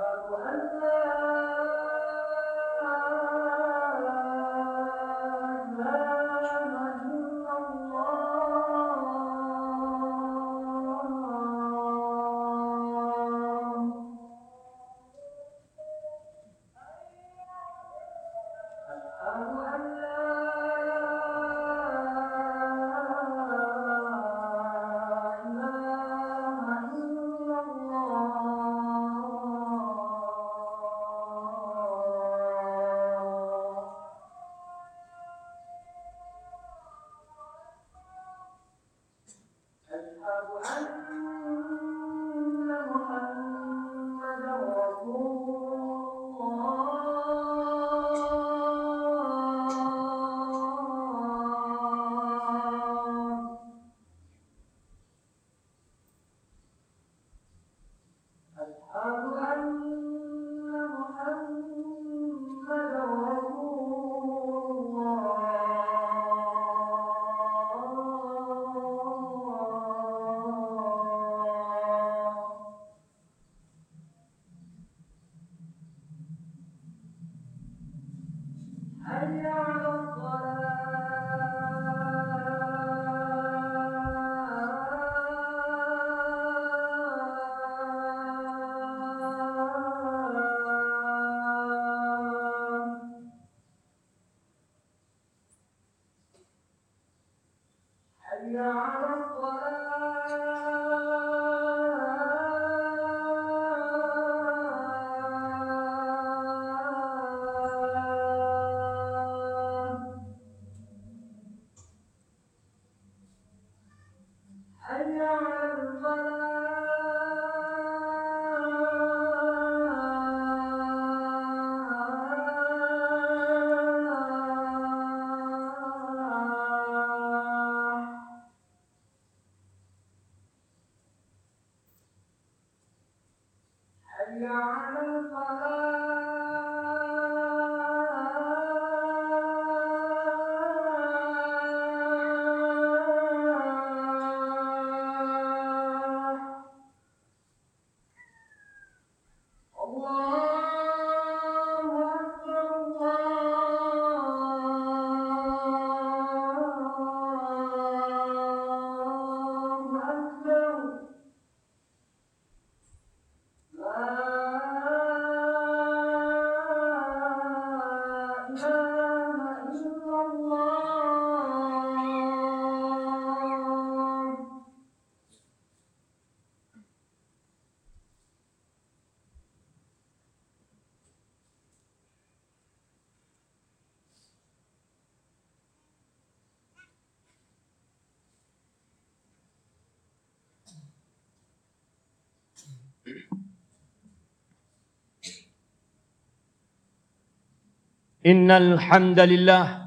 قالوا أنا إن الحمد لله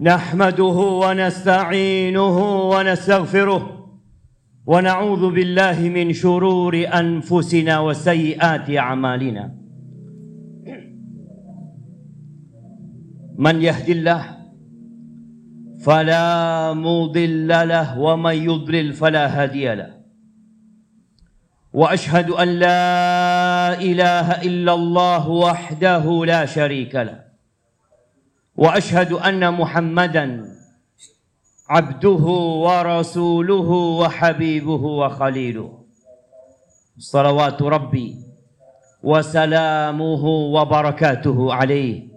نحمده ونستعينه ونستغفره ونعوذ بالله من شرور أنفسنا وسيئات أعمالنا. من يهد الله فلا مضل له ومن يضلل فلا هادي له. وأشهد أن لا إله إلا الله وحده لا شريك له. وأشهد أن محمدا عبده ورسوله وحبيبه وخليله. صلوات ربي وسلامه وبركاته عليه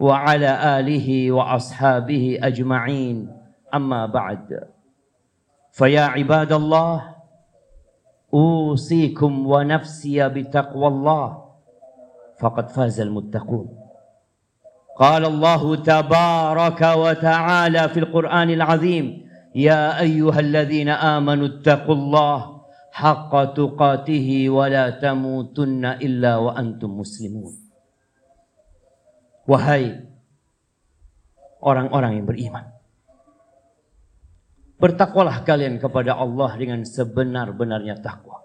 وعلى آله وأصحابه أجمعين. أما بعد فيا عباد الله أوصيكم ونفسي بتقوى الله. فقد فاز المتقون. قال الله تبارك وتعالى في القرآن العظيم يا أيها الذين آمنوا اتقوا الله حق تقاته ولا تموتن إلا وأنتم مسلمون. Wahai orang-orang yang beriman. Bertakwalah kalian kepada Allah dengan sebenar-benarnya takwa.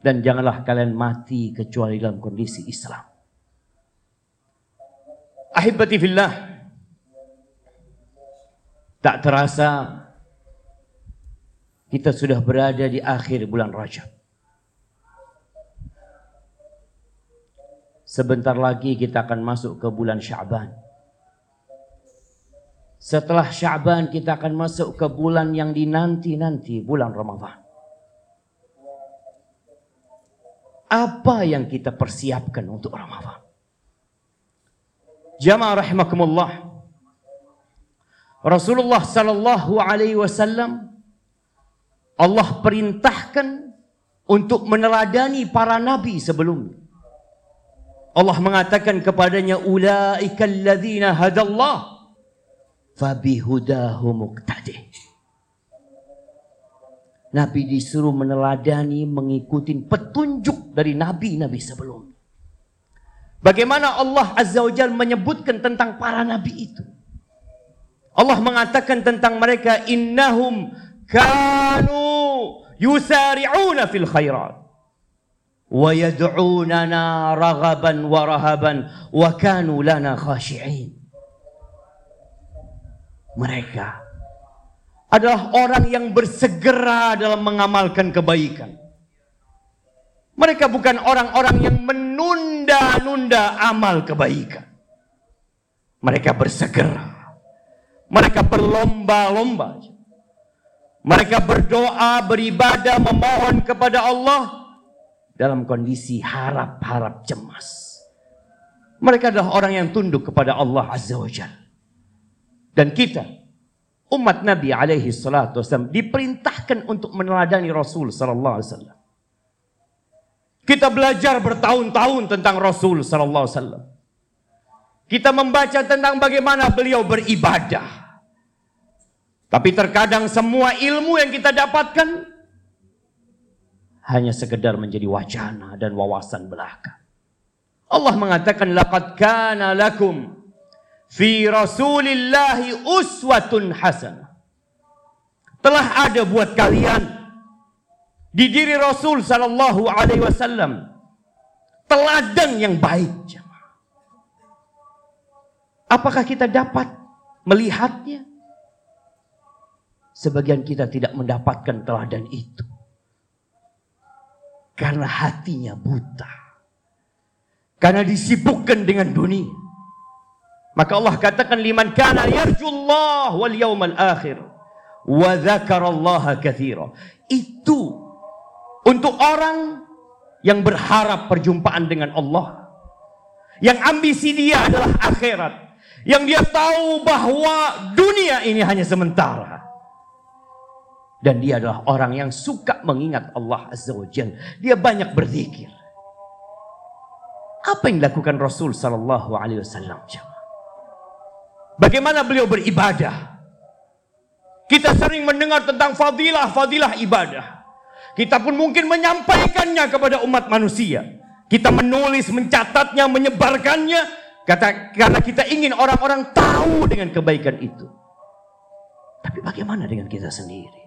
Dan janganlah kalian mati kecuali dalam kondisi Islam. Ahibati fillah. Tak terasa kita sudah berada di akhir bulan Rajab. Sebentar lagi kita akan masuk ke bulan Syaban. Setelah Syaban kita akan masuk ke bulan yang dinanti-nanti, bulan Ramadhan. Apa yang kita persiapkan untuk Ramadan? Jamaah rahimakumullah. Rasulullah sallallahu alaihi wasallam Allah perintahkan untuk meneladani para nabi sebelumnya. Allah mengatakan kepadanya ulaikal ladzina hadallah fabihudahu muqtadih. Nabi disuruh meneladani, mengikuti petunjuk dari nabi-nabi sebelum. Bagaimana Allah Azza wa Jal menyebutkan tentang para nabi itu. Allah mengatakan tentang mereka innahum kanu yusari'una fil khairat wa yad'unana raghaban wa rahaban wa kanu lana khashi'in. Mereka adalah orang yang bersegera dalam mengamalkan kebaikan. Mereka bukan orang-orang yang menunda-nunda amal kebaikan. Mereka bersegera. Mereka berlomba-lomba. Mereka berdoa, beribadah, memohon kepada Allah dalam kondisi harap-harap cemas. Mereka adalah orang yang tunduk kepada Allah Azza wa Jalla. Dan kita umat Nabi alaihi salatu wasallam diperintahkan untuk meneladani Rasul sallallahu alaihi wasallam. Kita belajar bertahun-tahun tentang Rasul sallallahu alaihi wasallam. Kita membaca tentang bagaimana beliau beribadah. Tapi terkadang semua ilmu yang kita dapatkan hanya sekedar menjadi wacana dan wawasan belaka. Allah mengatakan laqad kana lakum fi rasulillahi uswatun hasanah. Telah ada buat kalian di diri Rasul sallallahu alaihi wasallam teladan yang baik. Apakah kita dapat melihatnya? Sebagian kita tidak mendapatkan teladan itu. Karena hatinya buta. Karena disibukkan dengan dunia maka Allah katakan liman kana yarjullah wal yawmal akhir wa dzakarallaha katsira. Itu untuk orang yang berharap perjumpaan dengan Allah. Yang ambisi dia adalah akhirat. Yang dia tahu bahwa dunia ini hanya sementara. Dan dia adalah orang yang suka mengingat Allah Azza wa Jal. Dia banyak berzikir. Apa yang dilakukan Rasul Sallallahu Alaihi Wasallam? Bagaimana beliau beribadah. Kita sering mendengar tentang fadilah-fadilah ibadah. Kita pun mungkin menyampaikannya kepada umat manusia. Kita menulis, mencatatnya, menyebarkannya. Kata, karena kita ingin orang-orang tahu dengan kebaikan itu. Tapi bagaimana dengan kita sendiri?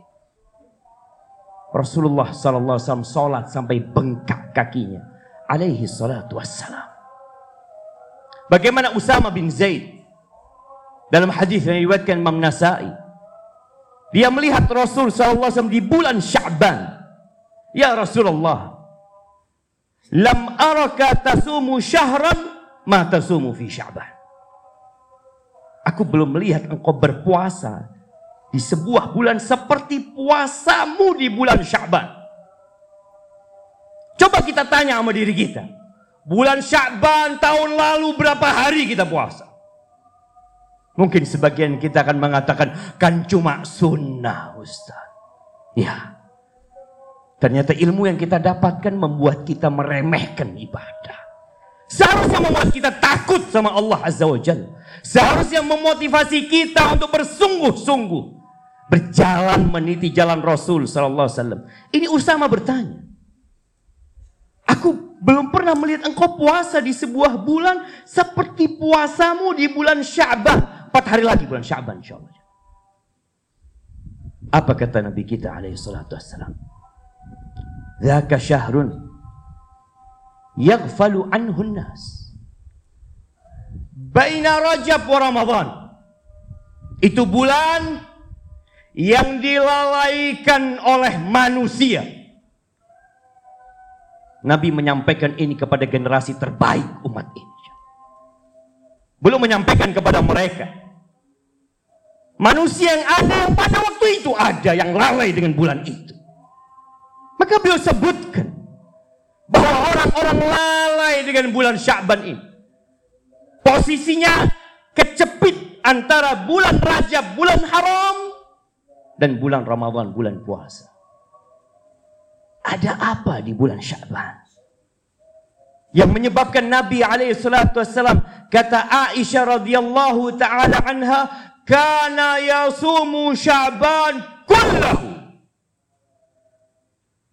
Rasulullah sallallahu alaihi wasallam sampai bengkak kakinya. Alaihi salatu wassalam. Bagaimana Usama bin Zaid dalam hadis yang diriwayatkan Imam Nasai. Dia melihat Rasul SAW di bulan Sya'ban. Ya Rasulullah. Lam araka tasumu syahran ma tasumu fi Sya'ban. Aku belum melihat engkau berpuasa di sebuah bulan seperti puasamu di bulan Sya'ban. Coba kita tanya sama diri kita. Bulan Sya'ban tahun lalu berapa hari kita puasa? Mungkin sebagian kita akan mengatakan kan cuma sunnah Ustaz. Ya. Ternyata ilmu yang kita dapatkan membuat kita meremehkan ibadah. Seharusnya membuat kita takut sama Allah Azza wa Jalla. Seharusnya memotivasi kita untuk bersungguh-sungguh berjalan meniti jalan Rasul sallallahu alaihi wasallam. Ini Usama bertanya. Aku belum pernah melihat engkau puasa di sebuah bulan seperti puasamu di bulan Sya'ban. Empat hari lagi bulan Sya'ban insyaAllah. Apa kata Nabi kita alaihi salatu wassalam? Zaka syahrun yaghfalu anhu nas. Baina Rajab wa Ramadan. Itu bulan yang dilalaikan oleh manusia Nabi menyampaikan ini kepada generasi terbaik umat ini. Belum menyampaikan kepada mereka. Manusia yang ada yang pada waktu itu ada yang lalai dengan bulan itu. Maka beliau sebutkan bahwa orang-orang lalai dengan bulan Sya'ban ini. Posisinya kecepit antara bulan Rajab, bulan haram dan bulan Ramadan, bulan puasa. Ada apa di bulan Syaban? Yang menyebabkan Nabi alaihi salatu wasallam kata Aisyah radhiyallahu taala anha kana yasumu Syaban kullahu.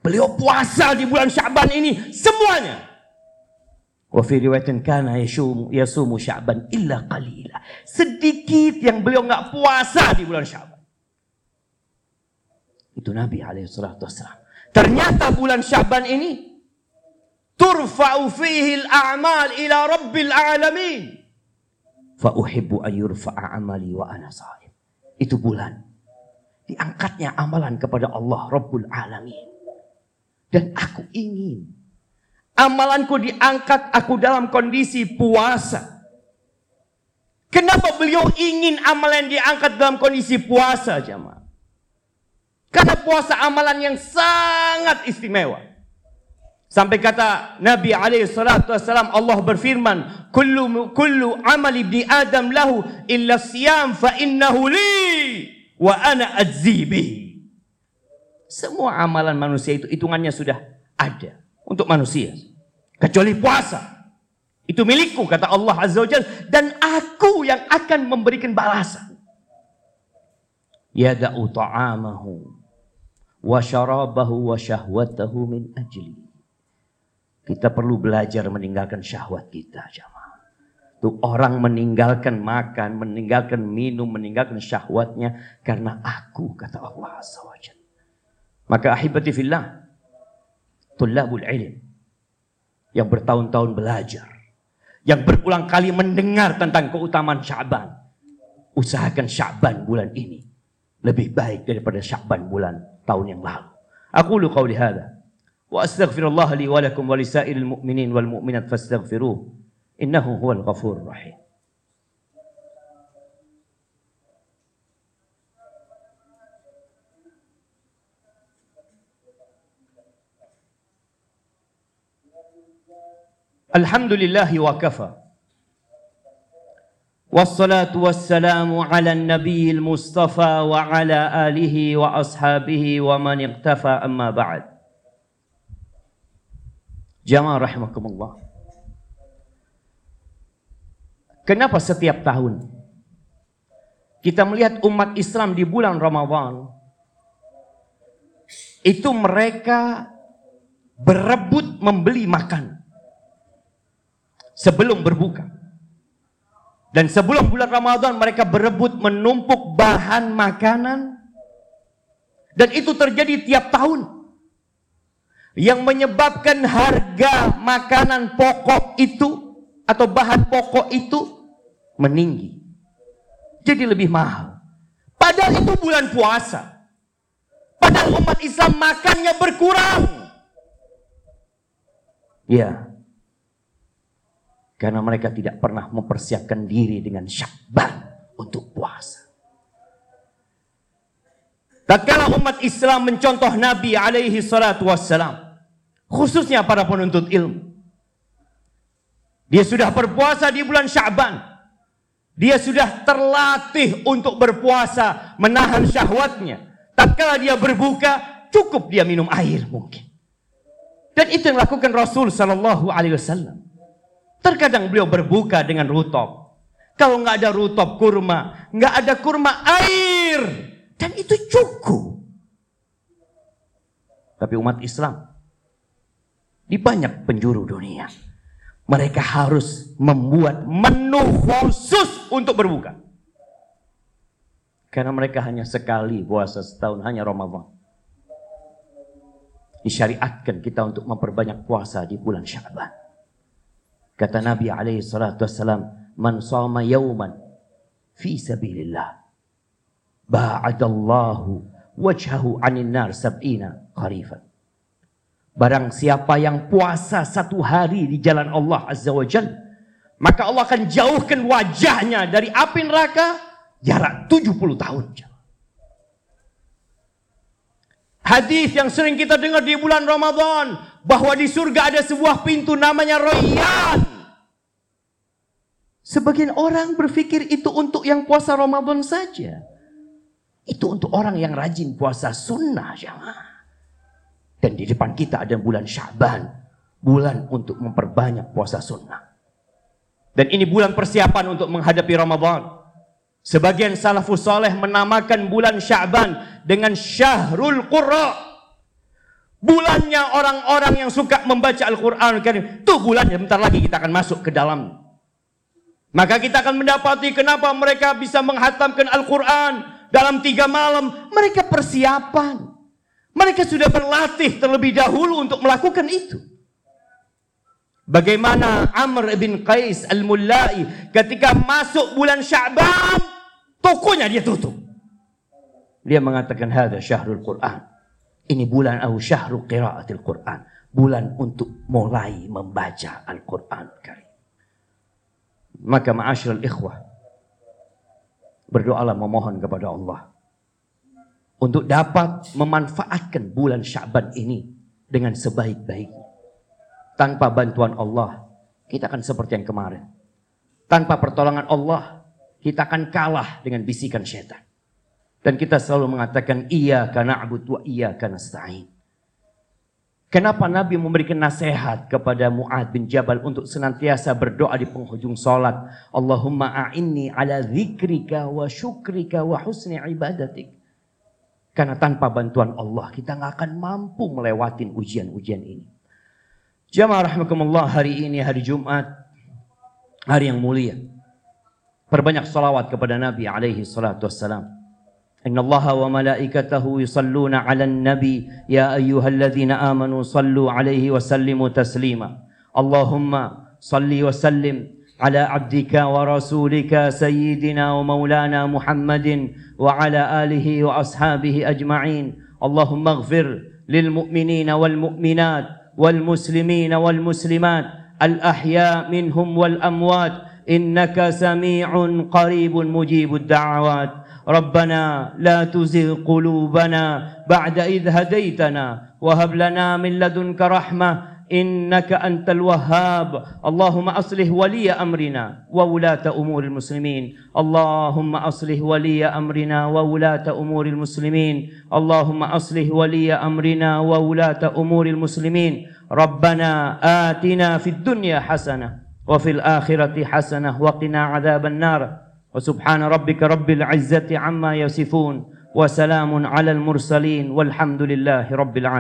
Beliau puasa di bulan Syaban ini semuanya. Wa fi riwayatin kana yasumu yasumu Syaban illa qalila. Sedikit yang beliau enggak puasa di bulan Syaban. Itu Nabi alaihi salatu wasallam. Ternyata bulan Syaban ini turfa'u fihi al-a'mal ila rabbil alamin. Fa uhibbu an yurfa'a amali wa ana sha'im. Itu bulan diangkatnya amalan kepada Allah Rabbul Alamin. Dan aku ingin amalanku diangkat aku dalam kondisi puasa. Kenapa beliau ingin amalan diangkat dalam kondisi puasa jemaah? Karena puasa amalan yang sangat istimewa. Sampai kata Nabi alaihi salatu wasalam Allah berfirman, "Kullu kullu amal ibni Adam lahu illa siyam fa innahu li wa ana adzibi." Semua amalan manusia itu hitungannya sudah ada untuk manusia. Kecuali puasa. Itu milikku kata Allah Azza wa dan aku yang akan memberikan balasan. Yada'u ta'amahu wa syarabahu wa syahwatahu min ajli. Kita perlu belajar meninggalkan syahwat kita, jamaah. Tuh orang meninggalkan makan, meninggalkan minum, meninggalkan syahwatnya karena aku, kata Allah SWT. Maka ahibati fillah, tulabul ilm, yang bertahun-tahun belajar, yang berulang kali mendengar tentang keutamaan Syaban, usahakan Syaban bulan ini lebih baik daripada Syaban bulan tahun yang lalu. Aku lu qauli hadza وأستغفر الله لي ولكم ولسائر المؤمنين والمؤمنات فاستغفروه إنه هو الغفور الرحيم. الحمد لله وكفى. والصلاة والسلام على النبي المصطفى وعلى آله وأصحابه ومن اقتفى أما بعد. Jamaah rahimakumullah. Kenapa setiap tahun kita melihat umat Islam di bulan Ramadan itu mereka berebut membeli makan sebelum berbuka. Dan sebelum bulan Ramadan mereka berebut menumpuk bahan makanan. Dan itu terjadi tiap tahun. Yang menyebabkan harga makanan pokok itu atau bahan pokok itu meninggi. Jadi lebih mahal. Padahal itu bulan puasa. Padahal umat Islam makannya berkurang. Ya, karena mereka tidak pernah mempersiapkan diri dengan syakban untuk puasa. Tatkala umat Islam mencontoh Nabi alaihi salatu wassalam. Khususnya para penuntut ilmu. Dia sudah berpuasa di bulan Syaban. Dia sudah terlatih untuk berpuasa, menahan syahwatnya. Tatkala dia berbuka, cukup dia minum air mungkin. Dan itu yang dilakukan Rasul sallallahu alaihi wasallam. Terkadang beliau berbuka dengan rutop. Kalau nggak ada rutop kurma, nggak ada kurma air. Dan itu cukup. Tapi umat Islam di banyak penjuru dunia. Mereka harus membuat menu khusus untuk berbuka. Karena mereka hanya sekali puasa setahun, hanya Ramadan. Disyariatkan kita untuk memperbanyak puasa di bulan Syaban. Kata Nabi alaihi salatu wassalam, "Man shama yawman fi sabilillah, ba'adallahu wajhahu 'anil nar sab'ina kharifan." Barang siapa yang puasa satu hari di jalan Allah Azza wa Jal, maka Allah akan jauhkan wajahnya dari api neraka jarak 70 tahun. Hadis yang sering kita dengar di bulan Ramadan bahwa di surga ada sebuah pintu namanya Rayyan. Sebagian orang berpikir itu untuk yang puasa Ramadan saja. Itu untuk orang yang rajin puasa sunnah jamaah. Dan di depan kita ada bulan Syaban. Bulan untuk memperbanyak puasa sunnah. Dan ini bulan persiapan untuk menghadapi Ramadan. Sebagian salafus soleh menamakan bulan Syaban dengan Syahrul Qurra. Bulannya orang-orang yang suka membaca Al-Quran Itu bulannya bentar lagi kita akan masuk ke dalam. Maka kita akan mendapati kenapa mereka bisa menghatamkan Al-Quran dalam tiga malam. Mereka persiapan. Mereka sudah berlatih terlebih dahulu untuk melakukan itu. Bagaimana Amr bin Qais al-Mullai ketika masuk bulan Sya'ban, tokonya dia tutup. Dia mengatakan hadza syahrul Quran. Ini bulan au syahrul qiraatil Quran. Bulan untuk mulai membaca Al-Quran. Maka ma'asyiral ikhwah berdoalah memohon kepada Allah untuk dapat memanfaatkan bulan Syaban ini dengan sebaik-baiknya. Tanpa bantuan Allah, kita akan seperti yang kemarin. Tanpa pertolongan Allah, kita akan kalah dengan bisikan syaitan. Dan kita selalu mengatakan iya karena abud wa iya karena sa'in. Kenapa Nabi memberikan nasihat kepada Mu'ad bin Jabal untuk senantiasa berdoa di penghujung salat. Allahumma a'inni ala zikrika wa syukrika wa husni ibadatik. Karena tanpa bantuan Allah kita nggak akan mampu melewati ujian-ujian ini. Jamaah rahmatullah hari ini hari Jumat. Hari yang mulia. Perbanyak salawat kepada Nabi alaihi salatu wassalam. Wa malaikatahu yusalluna ala nabi ya ayyuhalladzina amanu sallu alaihi wa sallimu taslima. Allahumma salli wa sallim على عبدك ورسولك سيدنا ومولانا محمد وعلى آله وأصحابه أجمعين. اللهم اغفر للمؤمنين والمؤمنات والمسلمين والمسلمات الأحياء منهم والأموات. إنك سميع قريب مجيب الدعوات. ربنا لا تزغ قلوبنا بعد إذ هديتنا وهب لنا من لدنك رحمة إنك أنت الوهاب. اللهم أصلح ولي أمرنا وولاة أمور المسلمين. اللهم أصلح ولي أمرنا وولاة أمور المسلمين. اللهم أصلح ولي أمرنا وولاة أمور المسلمين. ربنا آتنا في الدنيا حسنة وفي الآخرة حسنة وقنا عذاب النار. وسبحان ربك رب العزة عما يصفون. وسلام على المرسلين. والحمد لله رب العالمين.